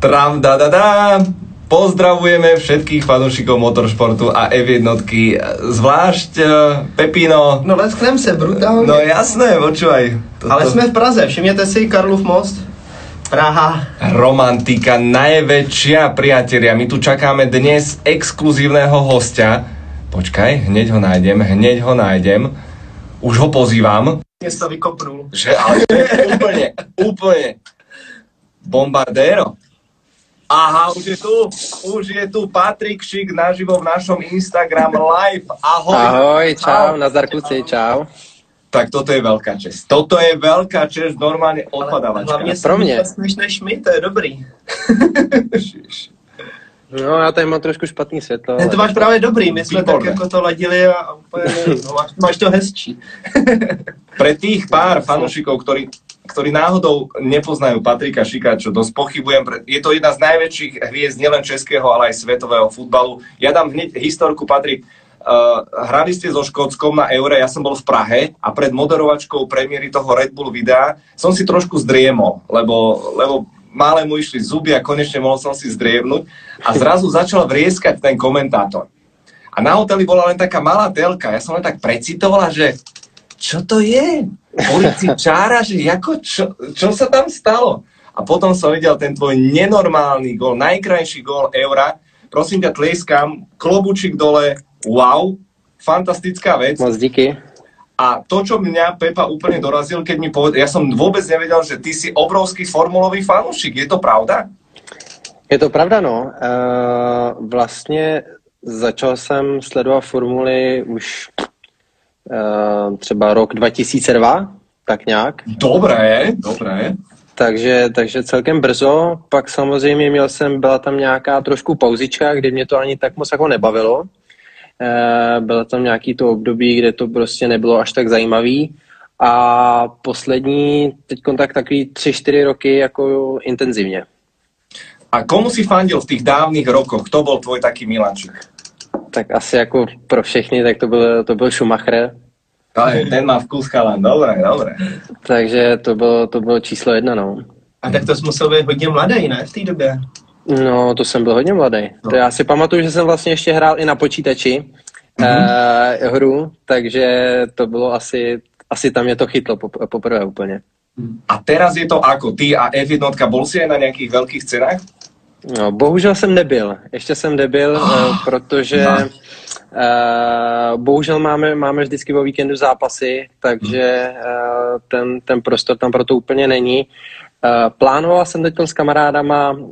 Tram, da, da, da. Pozdravujeme všetkých fanúšikov motoršportu a F1, zvlášť uh, Pepino. No lesknem se brutálně. No jasné, počúvaj. Toto... Ale jsme v Praze, všimněte si Karlov most. Praha. Romantika najväčšia, priatelia. My tu čakáme dnes exkluzívneho hostia. Počkaj, hneď ho nájdem, hneď ho nájdem. Už ho pozývam. Mě to vykopnul. Že, ale úplne, úplne. Bombardero. Aha, už je tu, už je tu Patrik Šik naživo v našom Instagram live. Ahoj. Ahoj, čau, nazdar kluci, čau. Tak toto je veľká čest. Toto je veľká čest, normálne odpadávačka. Hlavně Pro mě. než než my, to je dobrý. No, já tady mám trošku špatný světlo. Ne, to máš právě dobrý, my jsme Výborné. tak jako to ladili a úplně, no, máš, máš to hezčí. Pre tých pár fanúšikov, ktorí, ktorí náhodou nepoznajú Patrika Šika, čo dosť pochybujem, je to jedna z najväčších hviezd nielen českého, ale aj svetového futbalu. Ja dám hneď historku, Patrik. Uh, hrali ste so Škótskom na Eure, ja som bol v Prahe a pred moderovačkou premiéry toho Red Bull videa som si trošku zdriemol, lebo, lebo mále mu išli zuby a konečne mohol som si zdriemnúť a zrazu začal vrieskať ten komentátor. A na hoteli bola len taká malá telka, ja som len tak precitovala, že čo to je? Ulici Čára, že ako, čo, čo sa tam stalo? A potom som videl ten tvoj nenormálny gól, najkrajší gól Eura. Prosím ťa, tlieskam, klobučík dole, wow, fantastická vec. Moc díky. A to, čo mňa Pepa úplne dorazil, keď mi povedal, ja som vôbec nevedel, že ty si obrovský formulový fanúšik, je to pravda? Je to pravda, no. Uh, vlastně začal jsem sledovat formuly už třeba rok 2002, tak nějak. Dobré, dobré. Takže, takže celkem brzo. Pak samozřejmě měl jsem, byla tam nějaká trošku pauzička, kdy mě to ani tak moc jako nebavilo. Eh, Bylo tam nějaký to období, kde to prostě nebylo až tak zajímavý. A poslední, teď tak takový tři, čtyři roky jako intenzivně. A komu si fandil v tých dávnych rokoch? Kto bol tvoj taký Milančík? Tak asi jako pro všechny, tak to byl, to byl Schumacher. Ale ten má vkus chalan, dobré, dobré. Takže to bylo, to bylo číslo jedna, no. A tak to jsi musel být hodně mladý, ne, v té době? No, to jsem byl hodně mladý. No. To já si pamatuju, že jsem vlastně ještě hrál i na počítači mm-hmm. hru, takže to bylo asi, asi tam mě to chytlo pop- poprvé úplně. A teraz je to ako? Ty a F1, bol si aj na nejakých veľkých cenách? No, bohužel jsem nebyl. Ještě jsem nebyl, oh, protože no. uh, bohužel máme, máme vždycky o víkendu zápasy, takže uh, ten, ten prostor tam proto úplně není. Uh, plánoval jsem teď s kamarádama, uh,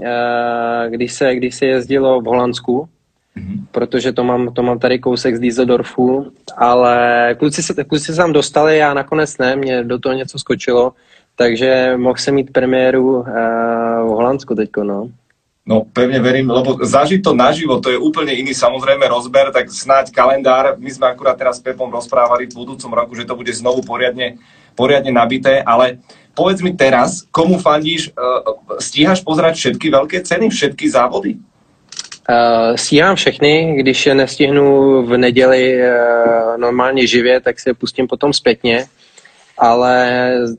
když, se, když se jezdilo v Holandsku, Mhm. protože to mám, to mám tady kousek z Dieseldorfu, ale kluci se, kluci se tam dostali, já nakonec ne, mě do toho něco skočilo, takže mohl jsem mít premiéru uh, v Holandsku teďko, no. No pevne verím, lebo zažiť to naživo, to je úplne iný samozrejme rozber, tak snáď kalendár, my sme akurát teraz s Pepom rozprávali v budúcom roku, že to bude znovu poriadne, poriadne nabité, ale povedz mi teraz, komu fandíš, uh, stíhaš pozerať všetky veľké ceny, všetky závody? Uh, stíhám všechny, když je nestihnu v neděli uh, normálně živě, tak si je pustím potom zpětně, ale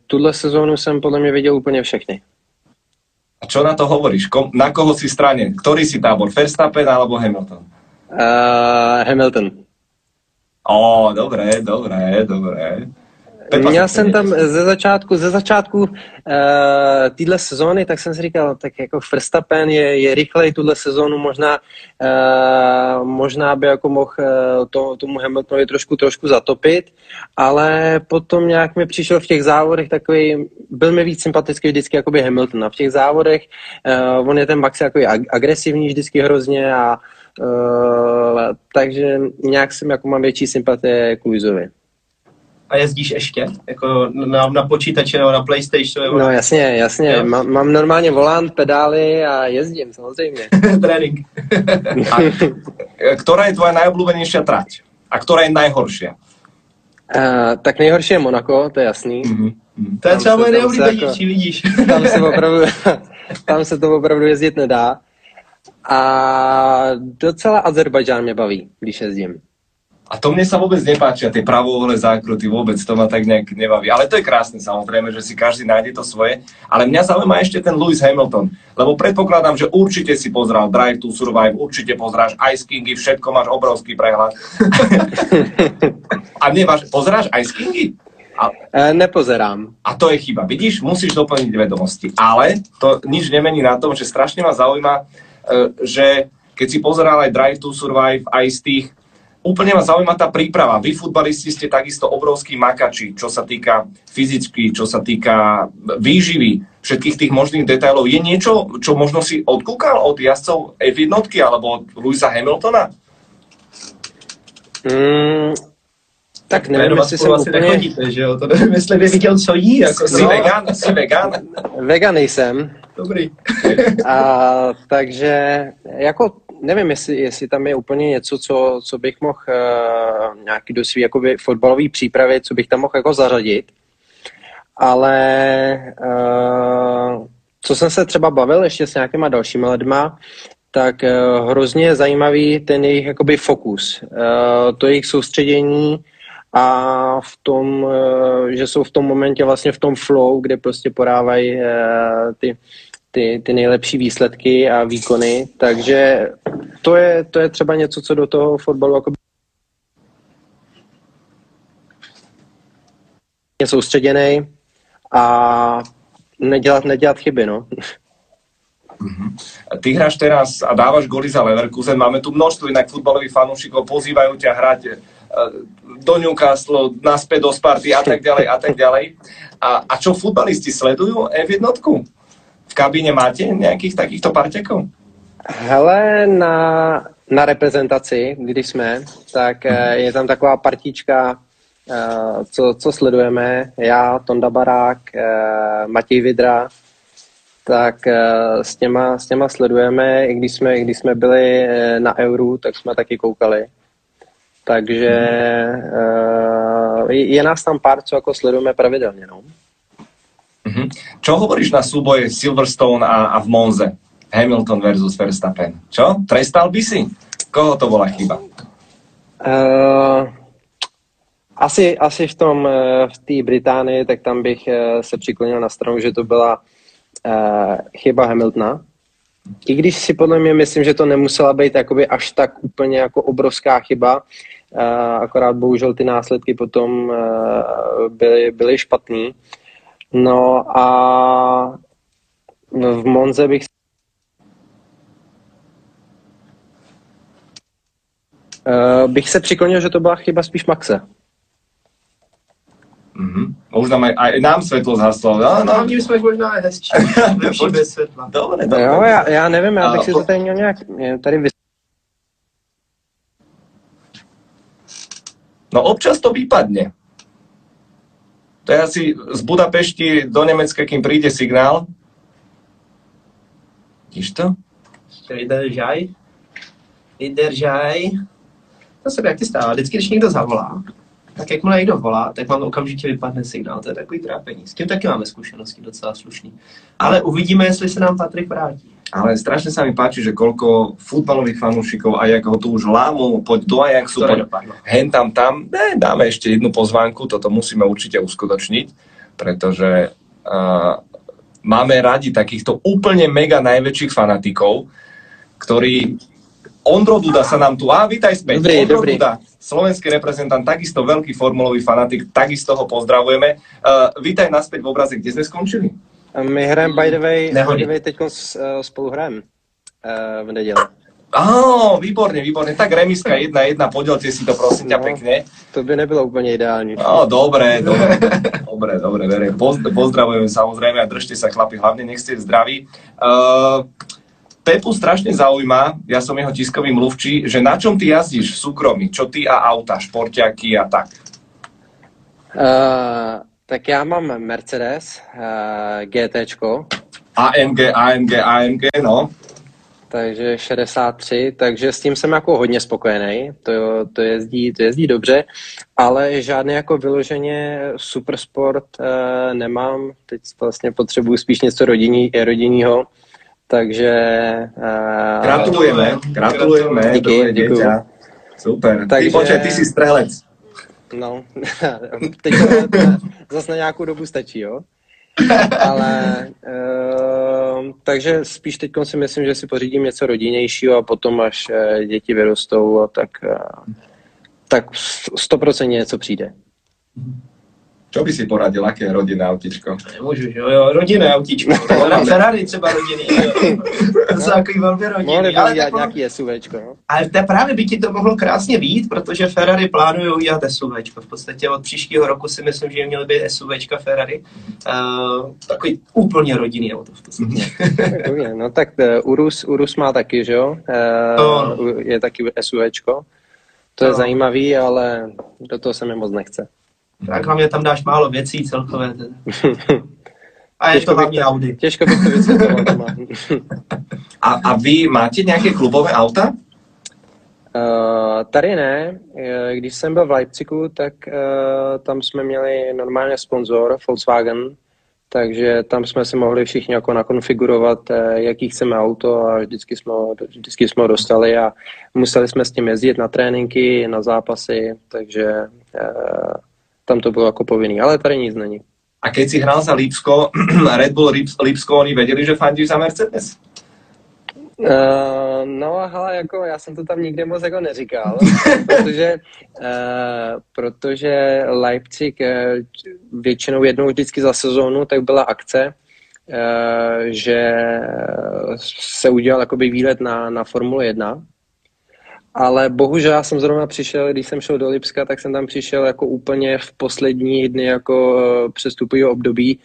tuhle sezónu jsem podle mě viděl úplně všechny. A čo na to hovoríš? Kom, na koho si strane? Ktorý si tábor? Verstappen alebo Hamilton? Uh, Hamilton. Ó, dobré, dobré, dobré. Pepa Měl jsem tam ze začátku, ze začátku uh, téhle sezóny, tak jsem si říkal, tak jako Verstappen je, je rychlej tuhle sezónu, možná, uh, možná by jako mohl uh, to, tomu Hamiltonovi trošku, trošku zatopit, ale potom nějak mi přišel v těch závodech takový, byl mi víc sympatický vždycky jakoby Hamilton a v těch závodech uh, on je ten Max jako ag- agresivní vždycky hrozně a uh, takže nějak jsem jako mám větší sympatie k Luisovi. A jezdíš ještě? Jako na, na počítači nebo na Playstationu? Nebo No jasně, jasně. Jo. Mám, mám normálně volant, pedály a jezdím samozřejmě. trénink. A, ktorá je tvoja najobľúbenejšia trať? A ktorá je najhoršia? Uh, tak nejhorší je Monako, to je jasný. Mm-hmm. To je třeba moje tam se nejoblíbenější, jako- vidíš. Tam se opravdu, tam se to opravdu jezdit nedá. A docela Azerbajdžán mě baví, když jezdím. A to mne sa vôbec nepáčia, tie pravouhle zákruty, vôbec to ma tak nejak nebaví. Ale to je krásne samozrejme, že si každý nájde to svoje. Ale mňa zaujíma ešte ten Lewis Hamilton, lebo predpokladám, že určite si pozrel Drive to Survive, určite pozráš Ice Kingy, všetko máš obrovský prehľad. a nemáš, pozráš Ice Kingy? A, e, nepozerám. A to je chyba. Vidíš, musíš doplniť vedomosti. Ale to nič nemení na tom, že strašne ma zaujíma, e, že keď si pozeral aj Drive to Survive, aj z tých úplne ma zaujíma tá príprava. Vy, futbalisti, ste takisto obrovskí makači, čo sa týka fyzicky, čo sa týka výživy, všetkých tých možných detailov. Je niečo, čo možno si odkúkal od jazdcov F1 alebo od Louisa Hamiltona? Mm, tak nevím, jestli jsem úplně... Nechodíte, že jo? To nevím, jestli by viděl, co jí. Jako jsi no, vegan? Jsi vegan? Vegan nejsem. Dobrý. A, takže jako nevím, jestli, jestli tam je úplně něco, co, co bych mohl uh, nějaký do svý jakoby, fotbalové přípravy, co bych tam mohl jako zařadit. Ale uh, co jsem se třeba bavil ještě s nějakýma dalšíma lidma, tak uh, hrozně zajímavý ten jejich jakoby fokus, uh, to jejich soustředění a v tom, uh, že jsou v tom momentě vlastně v tom flow, kde prostě podávají uh, ty ty, ty nejlepší výsledky a výkony, takže to je, to je třeba něco, co do toho fotbalu jako je soustředěný a nedělat, nedělat chyby, no. Mm-hmm. Ty hráš teraz a dávaš goly za Leverkusen. Máme tu množstvo inak futbalových fanúšikov, pozývajú ťa hrať eh, do Newcastle, naspäť do Sparty a tak ďalej a tak ďalej. A, a čo futbalisti sledujú F1? V kabíne máte nejakých takýchto parťakov? Hele, na, na reprezentaci, když jsme, tak mm. je tam taková partička, eh, co, co sledujeme. Já, Tonda Barák, eh, Matěj Vidra, tak s těma, s těma sledujeme, i když jsme, když jsme byli na Euru, tak jsme taky koukali. Takže mm. je nás tam pár, co jako sledujeme pravidelně. No. Čo hovoríš na súboje Silverstone a, a v Monze? Hamilton versus Verstappen. Čo? Trestal by si? Koho to bola chyba? Uh, asi, asi v tom, uh, v té Británii, tak tam bych uh, se přiklonil na stranu, že to byla uh, chyba Hamiltona. I když si podle mě myslím, že to nemusela být jakoby až tak úplně jako obrovská chyba, uh, akorát bohužel ty následky potom uh, byly, byly špatný. No a v Monze bych Uh, bych se přiklonil, že to byla chyba spíš Maxe. Mm-hmm. Už nám aj, aj nám světlo zhaslo. No, no. Hlavně jsme možná hezčí, lepší bez světla. Dobre, dobre. Jo, já, já nevím, já bych si to tady měl nějak tady vys... No občas to vypadne. To je asi z Budapešti do Německa, kým přijde signál. Vidíš to? Vydržaj. Vydržaj. To se jak ty stává. Vždycky, když někdo zavolá, tak jakmile někdo volá, tak vám okamžitě vypadne signál. To je takový trápení. S tím taky máme zkušenosti docela slušný. Ale uvidíme, jestli se nám Patrik vrátí. Ale strašne sa mi páči, že koľko futbalových fanúšikov, aj ako ho tu už lámu, poď do Ajaxu, poď hen tam tam, ne, dáme ešte jednu pozvánku, toto musíme určite uskutočniť, pretože uh, máme radi takýchto úplne mega najväčších fanatikov, ktorí Ondro Duda sa nám tu... Á, vítaj späť. Dobrý, Ondro dobrý. Duda, slovenský reprezentant, takisto veľký formulový fanatik, takisto ho pozdravujeme. Uh, vítaj naspäť v obraze, kde sme skončili? My hrajeme by the way, by the way teď spolu hrajeme uh, v neděli. Áno, výborne, výborne. Tak remiska jedna jedna, podielte si to prosím ťa no, pekne. To by nebylo úplně ideální. No, dobre, dobre, dobre, dobre, dobre. Pozdravujem samozrejme a držte sa chlapi, hlavne nech ste zdraví. Uh, Pepu strašne zaujíma, ja som jeho tiskový mluvčí, že na čom ty jazdíš v súkromí? Čo ty a auta, športiaky a tak? Uh, tak já mám Mercedes uh, GT. AMG, AMG, AMG, no. Takže 63, takže s tím jsem jako hodně spokojený, to, to, jezdí, to jezdí dobře, ale žádný jako vyloženě supersport uh, nemám, teď vlastně potřebuji spíš něco rodinní, rodinného, takže... Uh, gratulujeme, gratulujeme, díky, děkuji. Super. Takže... Ty počkej, ty si strelec. No, teď zase na nějakou dobu stačí, jo? Ale, uh, takže spíš teď si myslím, že si pořídím něco rodinnějšího a potom, až uh, děti vyrostou, tak, uh, tak stoprocentně něco přijde. Čo by si poradil, aké je rodinné autičko? Nemůžu, že jo, jo, rodinné autíčko. Ferrari, Ferrari třeba rodiny, jo. To jsou takový velmi Ale, udělat tak ono- nějaký SUVčko, no? ale to právě by ti to mohlo krásně být, protože Ferrari plánují udělat SUVčko. V podstatě od příštího roku si myslím, že měly být SUVčka Ferrari. Uh, takový úplně rodinný auto v podstatě. Takový, no tak uh, Urus, Urus má taky, že jo? No. Uh, je taky SUVčko. To je No. zajímavý, ale do toho se mi moc nechce. Tak hlavně tam dáš málo věcí celkové. teda. A je Těžko to hlavně to- Audi. Těžko bych to vysvětloval doma. A, a vy máte nějaké klubové auta? Uh, tady ne. Eh, Když jsem byl v Leipzigu, tak uh, tam jsme měli normálně sponzor Volkswagen, takže tam jsme si mohli všichni jako nakonfigurovat, jaký chceme auto a vždycky jsme, vždycky jsme ho dostali a museli jsme s tím jezdit na tréninky, na zápasy, takže uh, tam to bylo jako povinný, ale tady nic není. A keď si hral za Lipsko, Red Bull Lips, Lipsko, oni věděli, že fandíš za Mercedes? Uh, no a hele, jako já jsem to tam nikde moc jako neříkal, protože, uh, protože Leipzig uh, většinou jednou vždycky za sezónu, tak byla akce, uh, že se udělal jakoby výlet na, na Formule 1, ale bohužel já jsem zrovna přišel, když jsem šel do Lipska, tak jsem tam přišel jako úplně v poslední dny jako uh, přestupového období,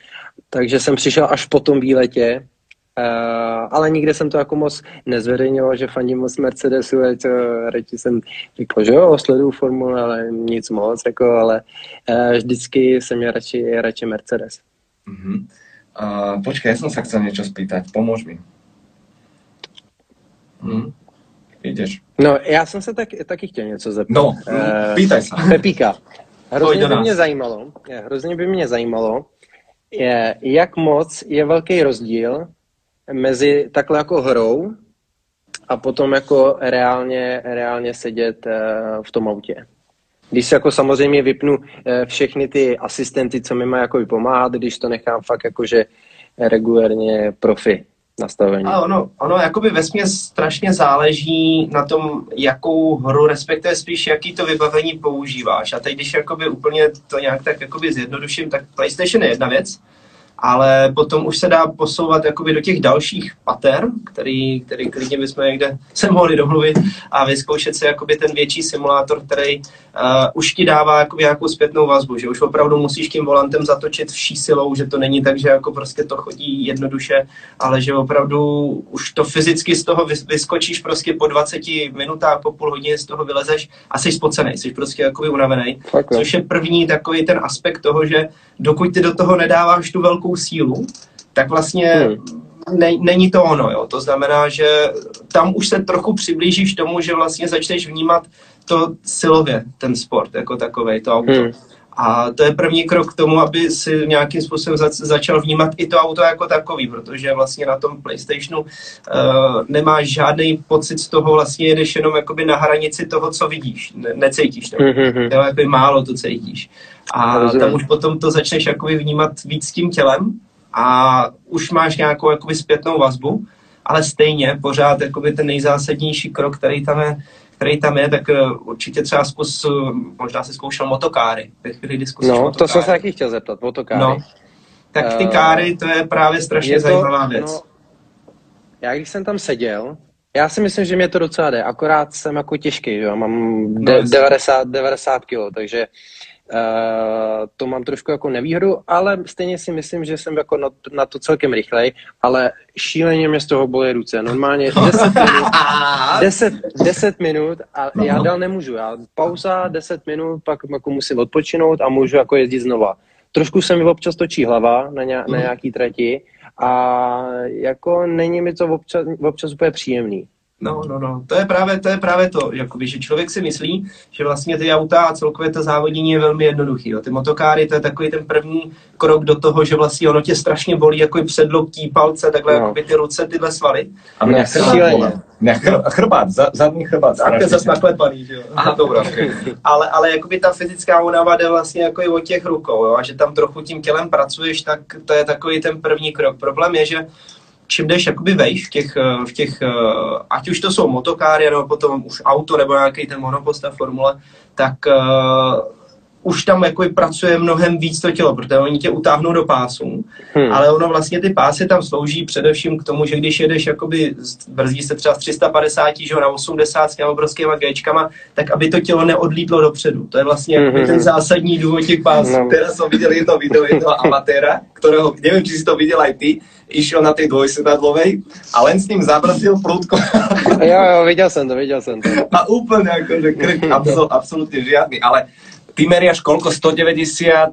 takže jsem přišel až po tom výletě, Uh, ale nikde jsem to jako moc nezveřejňoval, že fandím moc Mercedesu, ať uh, radši jsem řekl, že jo, sleduju formule, ale nic moc, jako, ale uh, vždycky jsem měl radši, radši Mercedes. Uh-huh. Uh, počkej, ja som sa chcel niečo spýtať, pomôž mi. Hm? Ideš. No, já jsem se tak, taky chtěl něco zeptat. No, Eh, pýtaj sa. Pepíka, hrozně by mě zajímalo, je, hrozně by mě zajímalo, je, jak moc je velký rozdíl mezi takhle jako hrou a potom jako reálně, reálně sedět eh, v tom autě. Když si jako samozřejmě vypnu eh, všechny ty asistenty, co mi mají jako pomáhat, když to nechám fakt jakože regulérně profi nastavení. A ono, ono jakoby ve strašně záleží na tom, jakou hru, respektive spíš jaký to vybavení používáš. A teď, když jakoby úplně to nějak tak jakoby zjednoduším, tak PlayStation je jedna věc, ale potom už se dá posouvat jakoby do těch dalších pater, který, který klidně bychom někde se mohli domluvit a vyzkoušet si jakoby ten větší simulátor, který uh, už ti dává jakoby nějakou zpětnou vazbu, že už opravdu musíš tím volantem zatočit vší silou, že to není tak, že jako prostě to chodí jednoduše, ale že opravdu už to fyzicky z toho vys- vyskočíš prostě po 20 minutách, po půl hodině z toho vylezeš a jsi spocený, jsi prostě jakoby unavený. Což je první takový ten aspekt toho, že dokud ty do toho nedáváš tu velkou sílu, tak vlastně Hmm. ne, není to ono. Jo. To znamená, že tam už se trochu přiblížíš tomu, že vlastně začneš vnímat to silově, ten sport jako takovej, to auto. Hmm. A to je první krok k tomu, aby si nějakým způsobem za, začal vnímat i to auto jako takový, protože vlastně na tom PlayStationu uh, nemáš žádný pocit z toho, vlastně jedeš jenom jakoby na hranici toho, co vidíš, ne, necítíš to. Hmm, hmm, hmm. Jo, jakoby málo to cítíš. A Rozumím. tam už potom to začneš jakoby vnímat víc tím tělem a už máš nějakou jakoby zpětnou vazbu, ale stejně pořád jakoby ten nejzásadnější krok, který tam je, který tam je, tak eh, určitě třeba zkus, eh, možná si zkoušel motokáry. Ve chvíli, kdy No, to motokáry. jsem se taky chtěl zeptat, motokáry. No, tak ty Eh, káry, to je právě strašně zajímavá věc. No, já když jsem tam seděl, já si myslím, že mě to docela jde, akorát jsem jako těžký, jo, mám de- jasně. 90, 90 kg, takže uh, to mám trošku jako nevýhodu, ale stejně si myslím, že jsem jako na, na to celkem rychlej, ale šíleně mě z toho bolí ruce, normálně 10 minut, 10, 10 minut a já dál nemůžu, já pauza 10 minut, pak jako musím odpočinout a můžu jako jezdit znova. Trošku se mi občas točí hlava na, ně, na nějaký trati a jako není mi to občas, občas úplně příjemný. No, no, no. To je právě to, je právě to jakoby, že člověk si myslí, že vlastně ty auta a celkově to závodění je velmi jednoduchý. Jo. Ty motokáry, to je takový ten první krok do toho, že vlastně ono tě strašně bolí, jako i předloktí, palce, takhle No. no. jakoby ty ruce, tyhle svaly. A No, chrbát šíleně. bola. Ne, chr, chrbát, za, zadní chrbát. Tak je strašne zase naklepaný, že jo. Aha, okay. ale, ale jakoby ta fyzická únava jde vlastně jako i od těch rukou, jo? a že tam trochu tím tělem pracuješ, tak to je takový ten první krok. Problém je, že čím jdeš jakoby vejš v těch, eh, v těch, eh, ať už to jsou motokáry, nebo potom už auto, nebo nějaký ten monoposta formule, tak uh, už tam jako pracuje mnohem víc to tělo, protože oni tě utáhnou do pásů, Hmm. ale ono vlastně ty pásy tam slouží především k tomu, že když jedeš jakoby, brzdí se třeba z 350 že na 80 s těma obrovskýma Gčkama, tak aby to tělo neodlítlo dopředu. To je vlastně jakoby Mhm. ten zásadní důvod těch pásů. No. Teraz som videl jedno video jednoho amatéra, ktorého, neviem, či si to videl aj ty, išiel na tej dvojsedadlovej a len s ním zabrzdil prúdko Jo, jo, viděl jsem to, viděl jsem to. a úplne akože krk absol, absolútne žiadny, ale ty meriaš koľko? 190?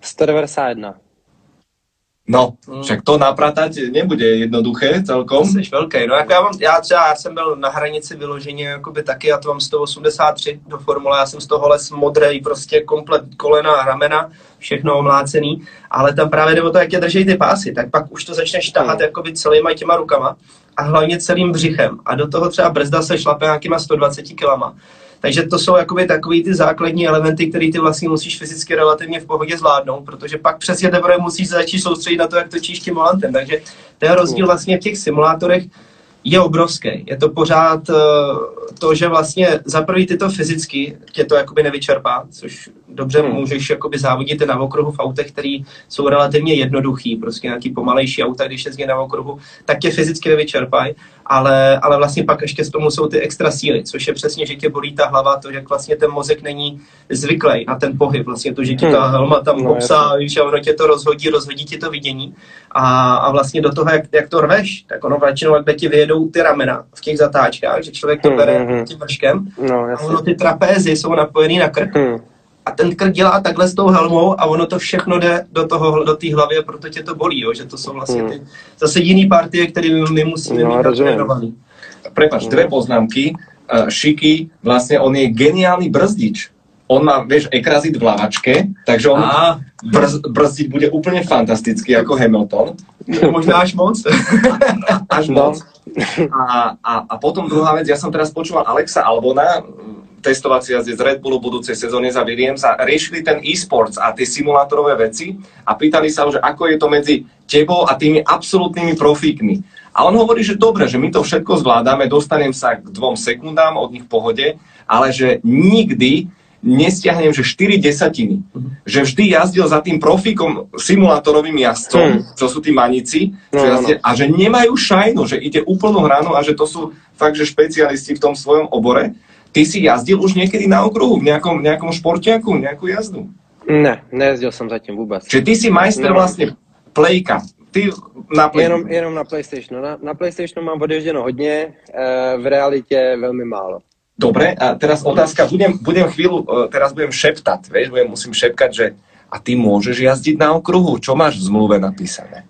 191. No, Mm. však to napratať nebude jednoduché celkom. Jsi velký. No jako já, mám, já třeba já jsem byl na hranici vyloženě jakoby taky, já to mám 183 do formule, já jsem z toho les modrý, prostě komplet kolena, ramena, všechno omlácený, ale tam právě jde o to, jak tě drží ty pásy, tak pak už to začneš tahat jakoby celýma těma rukama a hlavně celým břichem. A do toho třeba brzda se šlape nějakýma 120 kilama. Takže to jsou jakoby takový ty základní elementy, které ty vlastně musíš fyzicky relativně v pohodě zvládnout, protože pak přesně teprve musíš začít soustředit na to, jak točíš tím volantem. Takže ten rozdíl vlastně v těch simulátorech je obrovský. Je to pořád eh, to, že vlastně za prvý ty to fyzicky tě to jakoby nevyčerpá, což dobře Hmm. můžeš jakoby závodit na okruhu v autech, který jsou relativně jednoduchý, prostě nějaký pomalejší auta, když jezdí na okruhu, tak tě fyzicky nevyčerpají, ale, ale vlastně pak ještě z tomu jsou ty extra síly, což je přesně, že tě bolí ta hlava, to, jak vlastně ten mozek není zvyklý na ten pohyb, vlastně to, že ti ta Hmm. helma tam No, obsá, víš, a ono tě to rozhodí, rozhodí ti to vidění a, a vlastně do toho, jak, jak to rveš, tak ono většinou, jak ti vyjedou ty ramena v těch zatáčkách, že člověk to Hmm, bere hmm, hmm. tím vrškem No, a ono ty trapézy jsou napojený na krk Hmm. A ten krk dělá takhle s tou helmou a ono to všechno jde do toho, do té hlavy a proto tě to bolí, jo? že to jsou vlastně ty zase jiný partie, které my, my musíme No, mít natrénovaný. Prepač, dve poznámky. Uh, Šiky, vlastne on je geniálny brzdič. On má, vieš, ekrazit v lavačke, takže on A brz, brzdiť bude úplne fantastický ako Hamilton. možná až moc. Až No. moc. A, a, a potom druhá vec, ja som teraz počúval Alexa Albona, testovací jazdec z Red Bullu budúcej sezóne za Williams a riešili ten e-sports a tie simulátorové veci a pýtali sa ho, že ako je to medzi tebou a tými absolútnymi profíkmi. A on hovorí, že dobre, že my to všetko zvládame, dostanem sa k dvom sekundám od nich v pohode, ale že nikdy nestiahnem, že 4 desatiny. Že vždy jazdil za tým profíkom simulátorovým jazdcom, Hmm. čo sú tí manici, No, čo no, jazdia, a že nemajú šajnu, že ide úplnú hranu a že to sú fakt, že špecialisti v tom svojom obore. Ty si jazdil už niekedy na okruhu, v nejakom, nejakom športiaku, nejakú jazdu. Ne, nejezdil jsem zatím vůbec. Čiže ty si majster vlastne playka. Ty na play. Jenom, jenom na PlayStationu. Na, na PlayStationu mám odježděno hodně, eh, v realitě velmi málo. Dobre, a teraz otázka, budem, budem chvíľu, eh, teraz budem šeptať, vieš, budem, musím šepkať, že a ty môžeš jazdiť na okruhu, čo máš v zmluve napísané?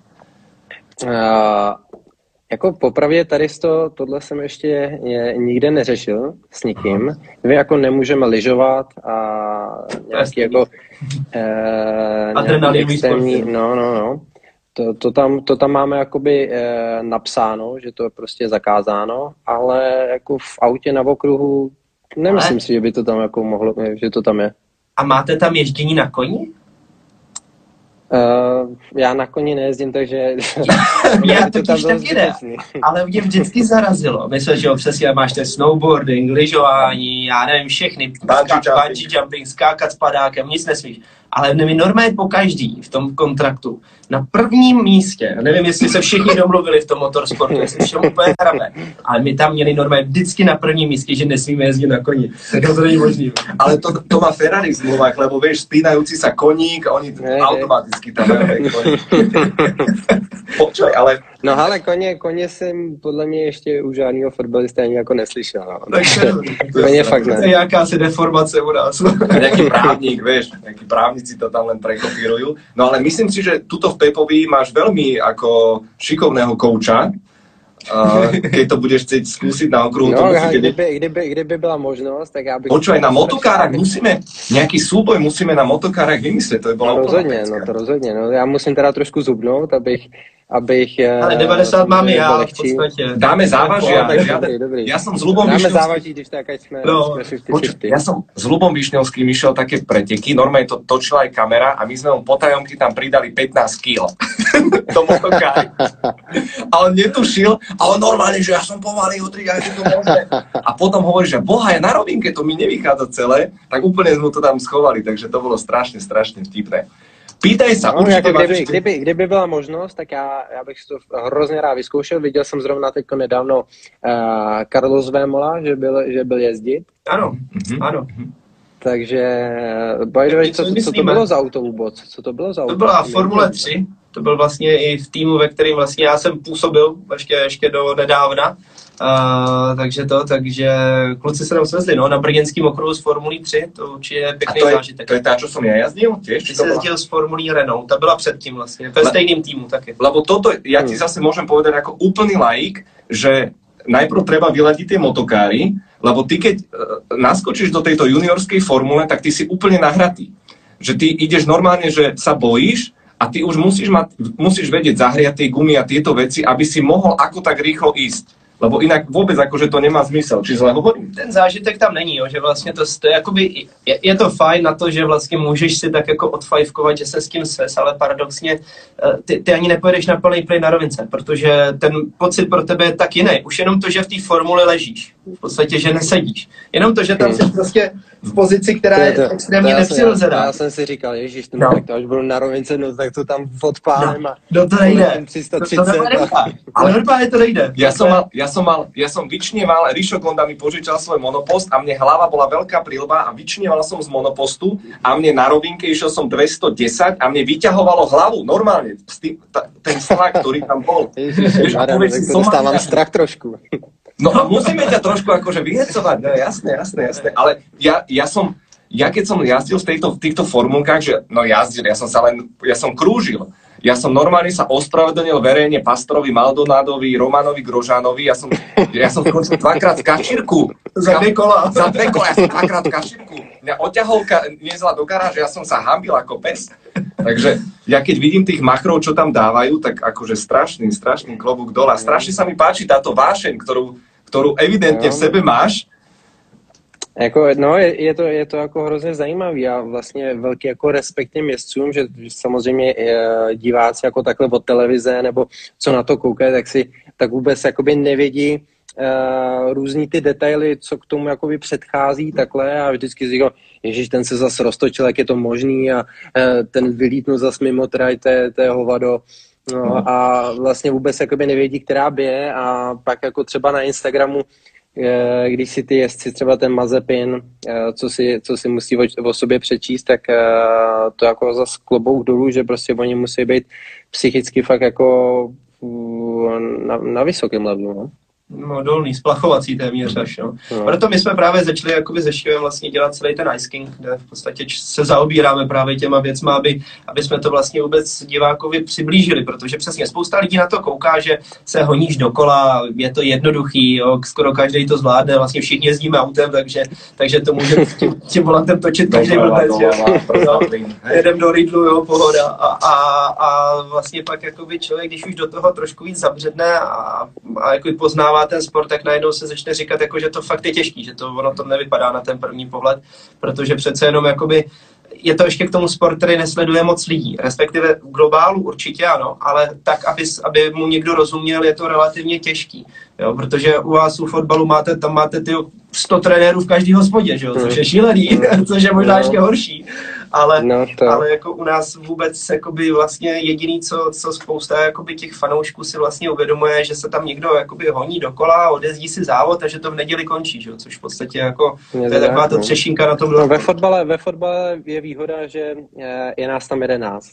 Uh, jako popravdě tady to, tohle jsem ještě je, nikde neřešil s nikým. My jako nemůžeme lyžovat a nějaký jako eh, nějaký Adrenalinový sport, no, no, no. To, to, tam, to tam máme jakoby eh, napsáno, že to je prostě zakázáno, ale jako v autě na okruhu nemyslím Ale- si, že by to tam jako mohlo, že to tam je. A máte tam ježdění na koni? Uh, já na koni nejezdím, takže Já to totiž bylo taky ne. Ale mě vždycky zarazilo. Myslím, že jo, přesně máš ten snowboarding, lyžování, já nevím, všechny. Bungee ska- jumping. bungee jumping, skákat s padákem, nic nesmíš. Ale mi normálně po každý v tom kontraktu na prvním místě, nevím, jestli se všichni domluvili v tom motorsportu, jestli všem úplně hrabe, ale my tam měli normálně vždycky na prvním místě, že nesmíme jezdit na koni. Tak to není možný. Ale to, to má Ferrari v zmluvách, lebo vieš, spínajúci sa koník a oni automaticky tam majú aj koník. Počkaj, ale No ale koně, koně jsem podle mě ještě u žádného fotbalista ani jako neslyšel. No. Takže Koně fakt to je ne. jakási deformace u nás. nejaký právnik, vieš, nejakí právnici to tam len prekopírujú. No ale myslím si, že tuto v Pepovi máš veľmi ako šikovného kouča, uh, keď to budeš chcieť skúsiť na okruhu, to No, musíte... kdyby, kdyby, kdyby byla možnost, tak já bych... Počúvaj, na motokárach musíme, nejaký súboj musíme na motokárach vymyslieť, to by bola No, rozhodně, no to rozhodně. No, já musím teda trošku zubnout, abych, abych... eh, Ale 90 mám já v lehčí. podstatě. Dáme závaží, tak žiadne- dobrý, dobrý. Ja som s Lubom Dáme Višňovským, závaží, když tak, jsme, No, jsme 50-50. počuť, ja som s Lubom Višňovským išiel také preteky, normálne to točila aj kamera a my sme mu potajomky tam pridali 15 kg. to motokári. A on netušil a on normálne, že ja som pomalý, ja je to možné. A potom hovorí, že boha, ja na rovinke, to mi nevychádza celé, tak úplne sme to tam schovali, takže to bolo strašne, strašne vtipné. Pýtaj sa, No, určite jako kdyby, ešte- kdyby, kdyby byla možnost, tak já, já bych si to hrozně rád vyzkoušel. Viděl jsem zrovna teď nedávno uh, Carlos Vémola, že byl, že byl jezdit. Ano, Mhm. ano. Takže, by the way, Co co, to bylo za auto vůbec? Co to bylo za auto? To byla Formule 3, to byl vlastně i v týmu, ve kterém vlastně já jsem působil ještě, ještě do nedávna. Uh, takže to, takže kluci se tam svezli, no, na brněnským okruhu z Formulí 3, to určitě je A pěkný to je, zážitek. to je tá, čo som ja jazdil tiež? Ty bola? jezdil s Formulí Renault, ta byla předtím vlastně, ve stejným týmu taky. Lebo toto, ja ti Hmm. zase môžem povedať ako úplný laik, že najprv treba vyladiť tie motokáry, lebo ty keď e, naskočíš do tejto juniorskej formule, tak ty si úplne nahratý. Že ty ideš normálne, že sa bojíš a ty už musíš, mať, musíš vedieť zahriať tie gumy a tieto veci, aby si mohol ako tak rýchlo ísť. Lebo inak vôbec akože to nemá zmysel. Či zle hovorím? ten zážitek tam není, jo, že vlastně to, to je, jakoby, je, je, to fajn na to, že vlastně můžeš si tak jako odfajfkovat, že se s tím ses, ale paradoxně eh, ty, ty ani nepojedeš na plný plyn na rovince, protože ten pocit pro tebe je tak jiný. Už jenom to, že v té formuli ležíš, v podstatě, že nesedíš. Jenom to, že tam jsi prostě v pozici, která je extrémně to já jsem- nepřirozená. Já jsem si říkal, ježíš, no. No. tak to až budu na rovince, no tak to tam odpálem a No to nejde. poletím To, 330 to normálně a- nejde. Ale normálně to nejde. Ja som mal, ja som mal, ja som vyčnieval, Rišo Gonda mi požičal svoj monopost a mne hlava bola veľká prilba a vyčnieval som z monopostu a mne na rovinke išiel som 210 a mne vyťahovalo hlavu normálne, ta, ten slak, ktorý tam bol. Ježiš, povedz tak si, to dostávám Somalia- strach trošku. No a musíme ťa trošku akože vyhecovať, no jasné, jasné, jasné, ale ja, ja som, ja keď som jazdil v, tejto, v týchto formulkách, že no jazdil, ja som sa len, ja som krúžil. Ja som normálne sa ospravedlnil verejne Pastorovi, Maldonádovi, Romanovi Grožánovi. Ja som, ja som skončil dvakrát v kašírku. Za dvě kola. Za dve kola, ja som dvakrát v kašírku. Mňa oťahovka niezla do garáže, ja som sa hambil ako pes. Takže ja keď vidím tých machrov, čo tam dávajú, tak akože strašný, strašný klobúk dole. A strašne sa mi páči táto vášeň, ktorú, ktorú evidentne v sebe máš. Jako, no, je, je, to, je to jako hrozně zajímavý a vlastně velký jako respekt těm jezdcům, že samozřejmě eh, diváci jako takhle od televize nebo co na to koukají, tak si tak vůbec jakoby nevědí uh, různý ty detaily, co k tomu jakoby předchází takhle a vždycky si říkám, ježiš, ten se zase roztočil, jak je to možný a uh, ten vylítnul zase mimo traj, to je, to je hovado. No, a vlastně vůbec jakoby nevědí, která bije a pak jako třeba na Instagramu eh, když si ty jezdci třeba ten Mazepin, eh, co si, co si musí o, o sobě přečíst, tak eh, to jako za klobouk dolů, že prostě oni musí být psychicky fakt jako mm, na, na vysokém levelu. No. No, dolný, splachovací téměř až, no. No. Proto my jsme právě začali jakoby se Šivem vlastně dělat celý ten Ice King, kde v podstatě se zaobíráme právě těma věcma, aby, aby jsme to vlastně vůbec divákovi přiblížili, protože přesně spousta lidí na to kouká, že se honíš dokola, je to jednoduchý, jo, skoro každý to zvládne, vlastně všichni jezdíme autem, takže, takže to může tím, tím volantem točit každý blbec, plyn. Hej. jedem do Lidlu, jo, pohoda. A, a, a vlastně pak jakoby člověk, když už do toho trošku víc zabředne a, a jako poznává ten sport, tak najednou se začne říkat, jako, že to fakt je těžký, že to ono to nevypadá na ten první pohled, protože přece jenom jakoby je to ještě k tomu sport, který nesleduje moc lidí, respektive v globálu určitě ano, ale tak, aby, aby mu někdo rozuměl, je to relativně těžký, jo, protože u vás u fotbalu máte, tam máte ty 100 trenérů v každý hospodě, že jo, což je šílený, což je možná No. ještě horší, ale No, to, ale jako u nás vůbec jakoby vlastně jediný, co, co spousta jakoby těch fanoušků si vlastně uvědomuje, že se tam někdo jakoby honí dokola, odjezdí si závod a že to v neděli končí, že? což v podstatě jako Je to je taková tak, to no. třešinka na tom no, ve, fotbale, ve fotbale je výhoda, že eh, je nás tam 11.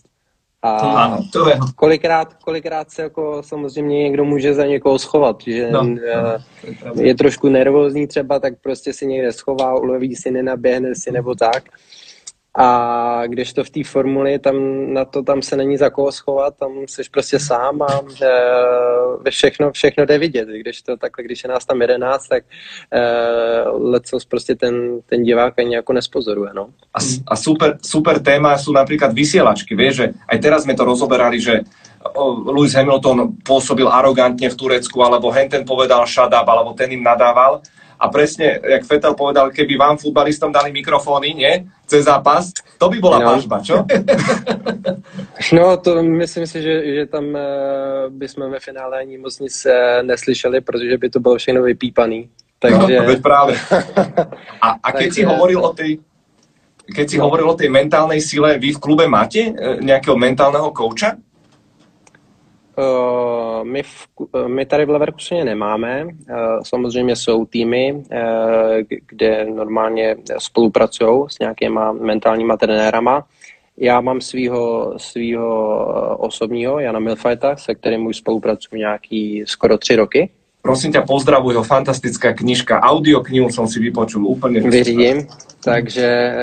A to je. kolikrát, kolikrát se jako samozřejmě někdo může za někoho schovat, že No, eh, je trošku nervózní třeba, tak prostě si někde schová, uloví si, nenaběhne si nebo tak. A když to v té formuli, tam na to tam se není za koho schovat, tam jsi prostě sám a e, všechno, všechno jde vidět. Když to takhle, když je nás tam 11, tak e, prostě ten, ten divák ani jako nespozoruje, no. A, a super, super téma sú napríklad vysielačky. Vieš, že aj teraz sme to rozoberali, že Lewis Hamilton pôsobil arogantne v Turecku, alebo henten povedal shut up, alebo ten im nadával. A presne, jak Fetel povedal, keby vám futbalistom dali mikrofóny, nie, cez zápas, to by bola no. pažba, čo? No, to myslím si, že, že tam uh, bychom ve finále ani moc nic uh, neslyšeli, protože by to bylo všechno vypípaný. Takže... No, veď práve. A, a keď Takže... si hovoril o tej keď si no. hovoril o tej mentálnej sile, vy v klube máte nejakého mentálneho kouča? Uh, my, v, my tady v Leverkuseně nemáme. Uh, samozřejmě jsou týmy, kde normálně spolupracují s nějakýma mentálníma trenérama. Já mám svého svýho osobního, Jana Milfajta, se kterým už spolupracuji nějaký skoro tři roky. Prosím ťa, pozdravuj ho, fantastická knižka, audioknihu jsem si vypočul úplně. Vyřídím, takže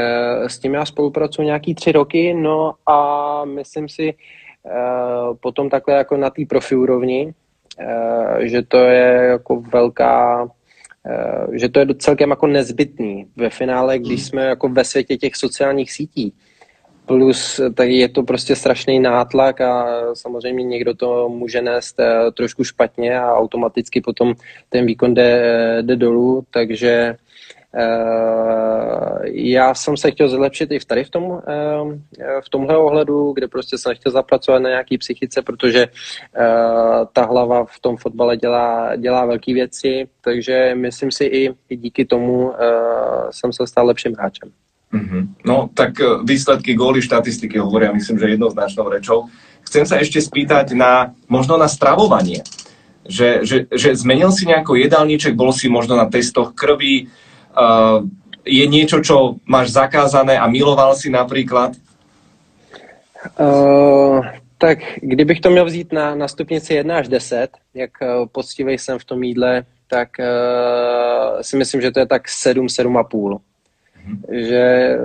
s tím já spolupracuji nějaký tři roky, no a myslím si, Eh, potom takhle jako na té profi úrovni, eh, že to je jako velká, eh, že to je celkem jako nezbytný ve finále, když jsme jako ve světě těch sociálních sítí. Plus tak je to prostě strašný nátlak a samozřejmě někdo to může nést trošku špatně a automaticky potom ten výkon jde, jde dolů, takže Eh, já jsem se chtěl zlepšit i v tady v, tom, eh, v tomhle ohledu, kde prostě jsem chtěl zapracovat na nějaký psychice, protože eh, ta hlava v tom fotbale dělá, dělá velké věci, takže myslím si i, díky tomu jsem se stal lepším hráčem. Mm-hmm. No, tak výsledky góly, štatistiky hovoria, myslím, že jednoznačnou rečou. Chcem sa ešte spýtať na, možno na stravovanie. Že, že, že zmenil si nejako jedálniček, bol si možno na testoch krvi, Uh, je niečo, čo máš zakázané a miloval si například? Uh, tak kdybych to měl vzít na, na stupnici 1 až 10, jak uh, poctivý jsem v tom jídle, tak uh, si myslím, že to je tak 7, 7,5. Mhm. Že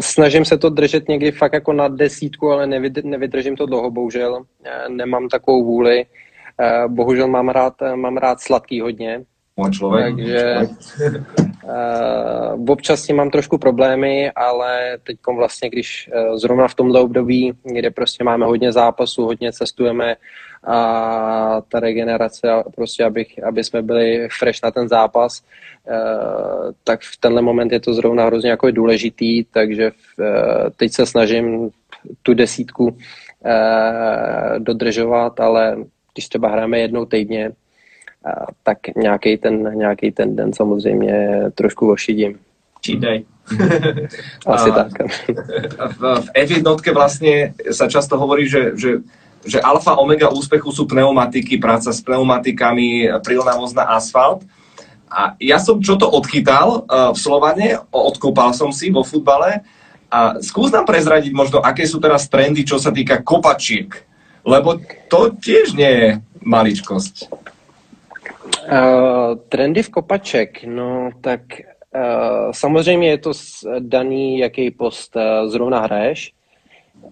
snažím se to držet někdy fakt jako na desítku, ale nevydržím to dlouho, bohužel. Nemám takovou vůli. Bohužel mám rád, mám rád sladký hodně, můj člověk. Takže uh, občas s tím mám trošku problémy, ale teď vlastně, když uh, zrovna v tomhle období, kde prostě máme hodně zápasů, hodně cestujeme a ta regenerace, prostě abych, aby jsme byli fresh na ten zápas, uh, tak v tenhle moment je to zrovna hrozně jako důležitý, takže uh, teď se snažím tu desítku uh, dodržovat, ale když třeba hrajeme jednou týdně, tak nějaký ten, nějaký ten den samozřejmě trošku ošidím. Čídej. Asi a, tak. V, v F1 vlastne sa často hovorí, že, že, že alfa omega úspechu sú pneumatiky, práca s pneumatikami, prilnavosť na asfalt. A ja som čo to odchytal uh, v Slovane, odkopal som si vo futbale a skús nám prezradiť možno, aké sú teraz trendy, čo sa týka kopačiek. Lebo to tiež nie je maličkosť. Uh, trendy v kopaček, no tak uh, samozřejmě je to daný, jaký post uh, zrovna hraješ.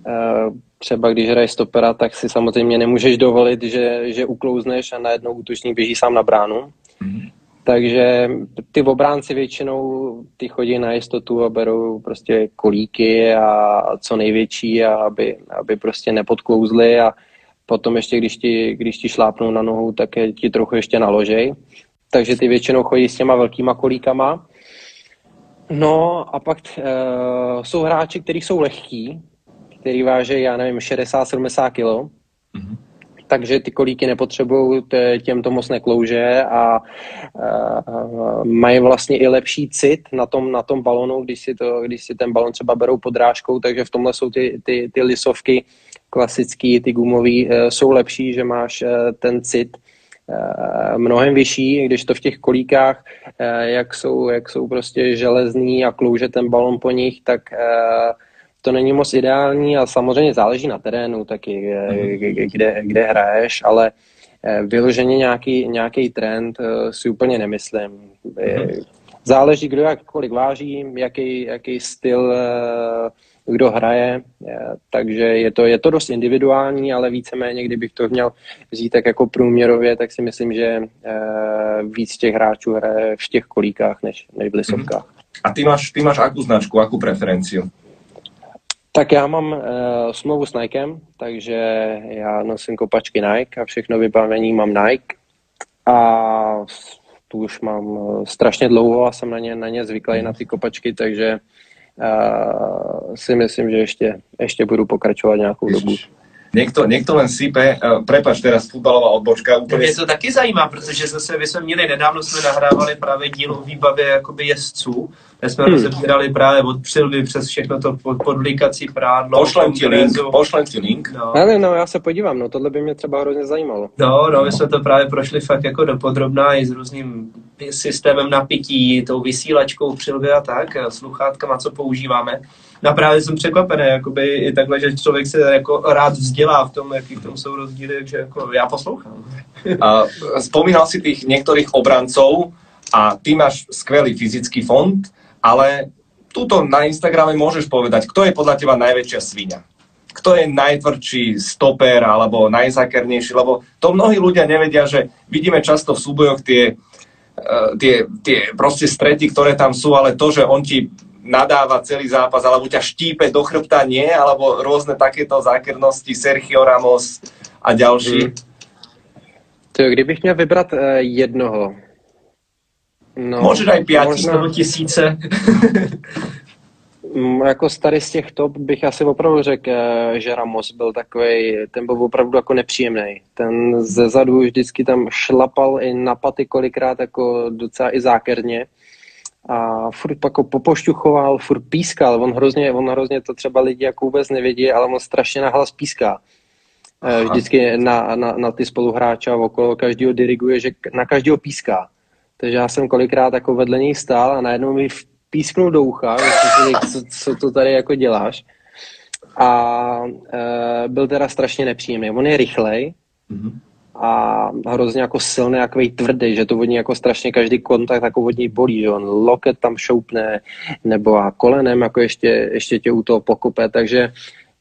Uh, třeba když hraješ stopera, tak si samozřejmě nemůžeš dovolit, že, že uklouzneš a najednou útočník běží sám na bránu. Mm-hmm. Takže ty obránci většinou ty chodí na jistotu a berou prostě kolíky a co největší, a aby, aby prostě nepodklouzli a potom ještě, když ti, když ti šlápnou na nohu, tak je ti trochu ještě naložej. Takže ty většinou chodí s těma velkýma kolíkama. No a pak uh, jsou hráči, kteří jsou lehkí, který váží, já nevím, 60-70 kg. Mm-hmm. Takže ty kolíky nepotřebují, těm to moc neklouže a uh, mají vlastně i lepší cit na tom, na tom balonu, když si, to, když si ten balon třeba berou podrážkou, takže v tomhle jsou ty, ty, ty lisovky klasický, ty gumový, eh, jsou lepší, že máš eh, ten cit eh, mnohem vyšší, když to v těch kolíkách, jak jsou, jak jsou prostě železný a klouže ten balon po nich, tak to není moc ideální a samozřejmě záleží na terénu taky, mhm. kde, kde hraješ, ale vyloženě nějaký, nějaký trend si úplně nemyslím. Mhm. Záleží, kdo jak kolik váží, jaký, jaký styl kdo hraje, takže je to, je to dost individuální, ale víceméně, kdybych to měl vzít tak jako průměrově, tak si myslím, že eh, víc těch hráčů hraje v těch kolíkách než, než v lisovkách. A ty máš, ty máš akú značku, akú preferenciu? Tak já mám uh, smlouvu s Nikem, takže já nosím kopačky Nike a všechno vybavení mám Nike. A tu už mám strašně dlouho a jsem na ně, na ně zvyklý, na ty kopačky, takže uh, si myslím, že ještě, ještě budu pokračovat nějakou Ježiš. dobu. Někdo, někdo len sype, uh, prepač teraz futbalová odbočka. Úplně... Mě to taky zajímá, protože zase my jsme měli, nedávno jsme nahrávali právě díl o výbavě jakoby jezdců, kde jsme hmm. rozebírali právě od přilby přes všechno to pod, podlíkací prádlo. Pošlem ti link, pošlem ti link. No. Ale no, já se podívám, no tohle by mě třeba hrozně zajímalo. No, no, my jsme to právě prošli fakt jako dopodrobná i s různým systémem napití, tou vysílačkou přilby a tak, sluchátkama, co používáme. No a právě jsem překvapený, jakoby i takhle, že člověk se jako rád vzdělá v tom, jaký v tom jsou rozdíly, takže jako já poslouchám. A spomínal si tých některých obrancov a ty máš skvělý fyzický fond, ale tuto na Instagrame môžeš povedať, kto je podľa teba najväčšia svinia? Kto je najtvrdší stoper alebo najzakernejší? Lebo to mnohí ľudia nevedia, že vidíme často v súbojoch tie, uh, tie, tie proste strety, ktoré tam sú, ale to, že on ti nadáva celý zápas, alebo ťa štípe do chrbta, nie, alebo rôzne takéto zákernosti, Sergio Ramos a ďalší. Hmm. To, kdybych měl vybrat uh, jednoho, No, Můžeš aj pět možná... nebo tisíce. Mm, jako starý z těch top bych asi opravdu řekl, eh, že Ramos byl takový, ten byl opravdu jako nepříjemný. Ten ze zadu vždycky tam šlapal i na paty kolikrát jako docela i zákerně a furt jako popošťuchoval, furt pískal, on hrozně, on hrozně to třeba lidi jako vůbec nevědí, ale on strašně nahlas píská. Eh, Aha. Vždycky na, na, na ty spoluhráče a okolo každého diriguje, že na každého píská. Takže já jsem kolikrát jako vedle něj stál a najednou mi písknul do ucha, co, co to tady jako děláš. A e, byl teda strašně nepříjemný. On je rychlej mm-hmm. a hrozně jako silný, takový tvrdý, že to vodní jako strašně každý kontakt jako vodní bolí, že on loket tam šoupne nebo a kolenem jako ještě, ještě tě u toho pokope, takže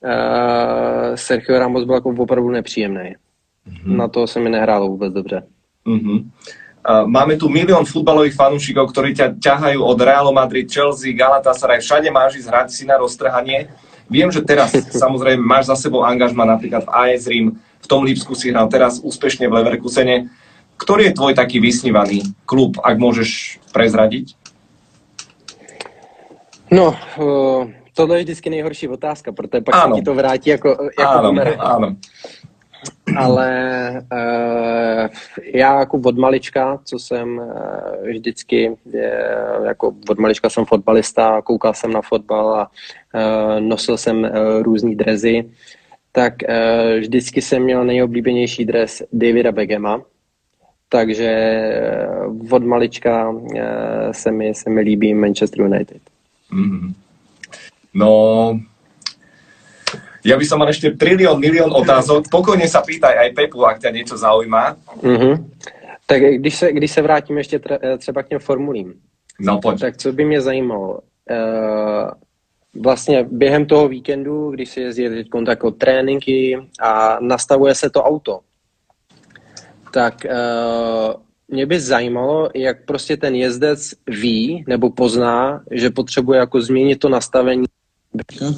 e, Sergio Ramos byl jako opravdu nepříjemný. Mm-hmm. Na to se mi nehrálo vůbec dobře. Mm-hmm. Máme tu milión futbalových fanúšikov, ktorí ťa ťahajú od Realu Madrid, Chelsea, Galatasaray, všade máš ísť hrať si na roztrhanie. Viem, že teraz samozrejme máš za sebou angažma napríklad v AS Rím, v tom Lipsku si hral teraz úspešne v Leverkusene. Ktorý je tvoj taký vysnívaný klub, ak môžeš prezradiť? No, uh, tohle je vždycky nejhorší otázka, protože pak ano. se ti to vrátí jako, jako ano, ano ale uh, já jako od malička, co jsem uh, vždycky, je, jako od malička jsem fotbalista, koukal jsem na fotbal a uh, nosil jsem uh, různý drezy, tak uh, vždycky jsem měl nejoblíbenější dres Davida Begema, takže uh, od malička uh, se, mi, se mi líbí Manchester United. Mm-hmm. No, ja by som mal ešte trilión, milión otázok. Pokojne sa pýtaj aj Pepu, ak ťa niečo zaujíma. Mm-hmm. Tak když se, když se vrátím ještě třeba k těm formulím, no, pojď. tak co by mě zajímalo, uh, vlastně během toho víkendu, když se jezdí teď jako tréninky a nastavuje se to auto, tak mě by zajímalo, jak prostě ten jezdec ví nebo pozná, že potřebuje jako změnit to nastavení Uh,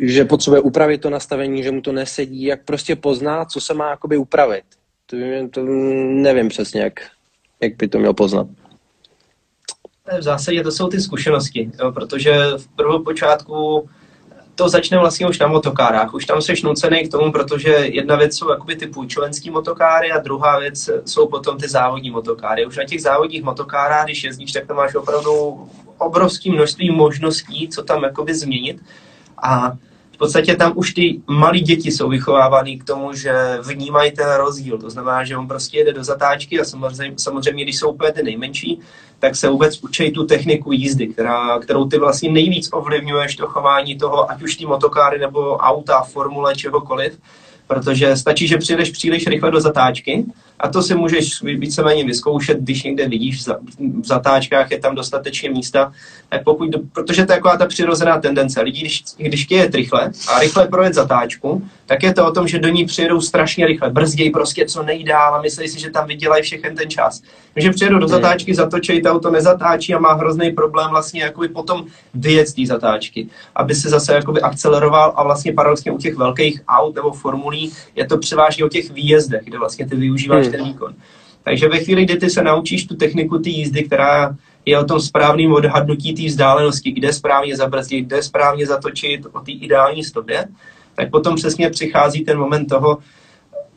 že potřebuje upravit to nastavení, že mu to nesedí, jak prostě pozná, co se má jakoby upravit. To, to nevím přesně, jak, jak by to měl poznat. V zásadě to jsou ty zkušenosti, jo, protože v prvopočátku to začne vlastně už na motokárách. Už tam seš nucený k tomu, protože jedna věc jsou jakoby ty půjčovenský motokáry a druhá věc jsou potom ty závodní motokáry. Už na těch závodních motokárách, když jezdíš, tak tam máš opravdu obrovské množství možností, co tam jakoby změnit. A podstatě tam už ty malí děti jsou vychovávány k tomu, že vnímají ten rozdíl. To znamená, že on prostě jede do zatáčky a samozřejmě, samozřejmě když jsou úplně ty nejmenší, tak se vůbec učí tu techniku jízdy, která, kterou ty vlastně nejvíc ovlivňuješ to chování toho, ať už ty motokáry nebo auta, formule, čehokoliv protože stačí, že přijdeš příliš rychle do zatáčky a to si můžeš víceméně vyzkoušet, když někde vidíš v zatáčkách, je tam dostatečně místa, tak pokud, protože to je taková ta přirozená tendence. Lidi, když, když chtějí rychle a rychle projet zatáčku, tak je to o tom, že do ní přijedou strašně rychle, brzději prostě co nejdál a myslí si, že tam vydělají všechen ten čas. Takže přijedou do zatáčky, zatočí, to auto nezatáčí a má hrozný problém vlastně jakoby potom vyjet z té zatáčky, aby se zase jakoby akceleroval a vlastně paradoxně u těch velkých aut nebo formulí je to převážně o těch výjezdech, kde vlastně ty využíváš Hmm. ten výkon. Takže ve chvíli, kdy ty se naučíš tu techniku té jízdy, která je o tom správném odhadnutí té vzdálenosti, kde správně zabrzdit, kde správně zatočit, o té ideální stopě, tak potom přesně přichází ten moment toho,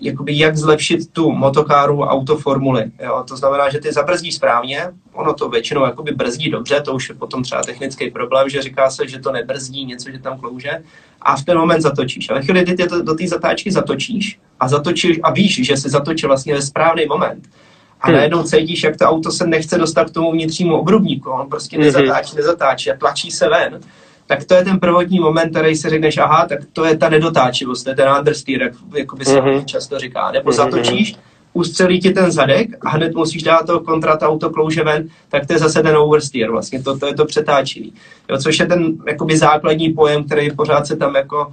jakoby jak zlepšit tu motokáru autoformuly. Jo? To znamená, že ty zabrzdíš správně, ono to většinou jakoby brzdí dobře, to už je potom třeba technický problém, že říká se, že to nebrzdí něco, že tam klouže a v ten moment zatočíš. A ve chvíli, kdy ty to do té zatáčky zatočíš a zatočíš a víš, že si zatočil vlastně ve správný moment, a Hmm. najednou cítíš, jak to auto se nechce dostat k tomu vnitřnímu obrubníku, on prostě Mhm. nezatáčí, nezatáčí a tlačí se ven, tak to je ten prvotní moment, který si řekneš, aha, tak to je ta nedotáčivost, to je ten understeer, jak jakoby se Mhm. často říká. Nebo Mhm. zatočíš, ustřelí ti ten zadek a hned musíš dát to kontrat auto klouže ven, tak to je zase ten oversteer, vlastně to, to je to přetáčení. Jo, což je ten jakoby základní pojem, který pořád se tam jako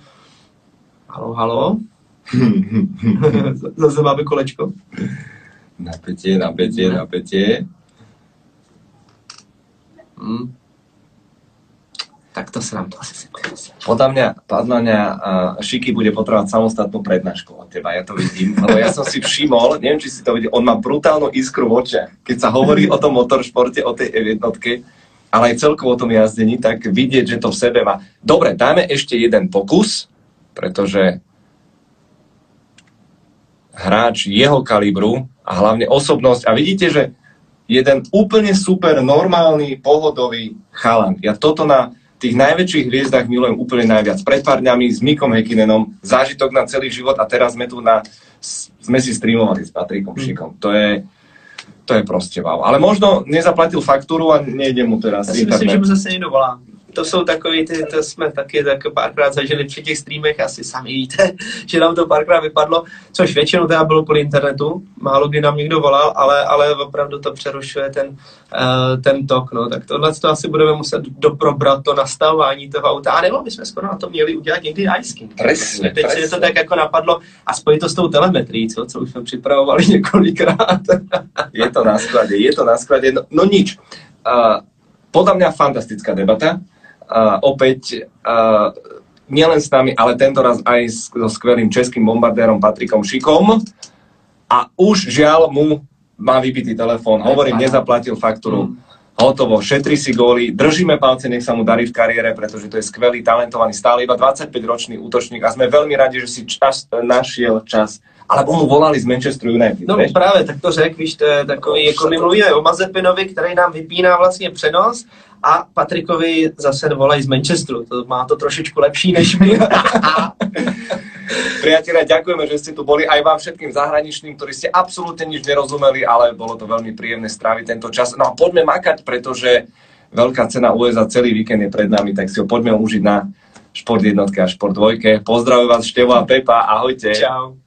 halo, halo, zase máme kolečko. Napätie, napätie, napätie. Hmm. Tak to se nám to asi sekne. Podľa mňa, podľa mňa uh, Šiky bude potrebovať samostatnú prednášku od teba, ja to vidím, lebo ja som si všimol, neviem, či si to videl, on má brutálnu iskru v očiach. Keď sa hovorí o tom motoršporte, o tej F1, ale aj celkovo o tom jazdení, tak vidieť, že to v sebe má. Dobre, dáme ešte jeden pokus, pretože hráč jeho kalibru a hlavne osobnosť. A vidíte, že jeden úplne super normálny, pohodový chalan. Ja toto na tých najväčších hviezdach milujem úplne najviac. Pred pár dňami s Mikom Hekinenom, zážitok na celý život a teraz sme tu na, sme si streamovali s Patrikom Šikom. To je, to je proste wow. Ale možno nezaplatil faktúru a nejde mu teraz Já si myslím, že mu zase někdo volá. To jsou takový, ty, to jsme taky tak párkrát zažili při těch streamech, asi sami víte, že nám to párkrát vypadlo, což většinou teda bylo kvůli internetu, málo kdy nám někdo volal, ale, ale opravdu to přerušuje ten, uh, ten tok, no, tak tohle to asi budeme muset doprobrat to nastavování toho auta, a nebo bychom skoro na to měli udělat někdy ice king. Presne, Teď se presne. to tak jako napadlo a spojit to s tou telemetrií, co, co už jsme připravovali několikrát. Je to na sklade, je to na sklade. No, no nič. Uh, podľa mňa fantastická debata. Uh, opäť uh, nielen s nami, ale tento raz aj s, so skvelým českým bombardérom Patrikom Šikom. A už žiaľ mu má vybitý telefón. Hovorím, nezaplatil faktúru. Hotovo, šetri si góly, držíme palce, nech sa mu darí v kariére, pretože to je skvelý, talentovaný, stále iba 25-ročný útočník a sme veľmi radi, že si čas, našiel čas. Alebo mu volali z Manchester United. No vieš? právě, tak to řek, víš, to je takový, jako my mluvíme o Mazepinovi, který nám vypíná vlastně přenos a Patrikovi zase volají z Manchesteru, to má to trošičku lepší než my. Priatelia, ďakujeme, že ste tu boli aj vám všetkým zahraničným, ktorí ste absolútne nič nerozumeli, ale bolo to veľmi príjemné stráviť tento čas. No a poďme makať, pretože veľká cena USA celý víkend je pred nami, tak si ho poďme užiť na Šport jednotke a Šport dvojke. Pozdravujem vás Števo a Pepa, ahojte. Čau.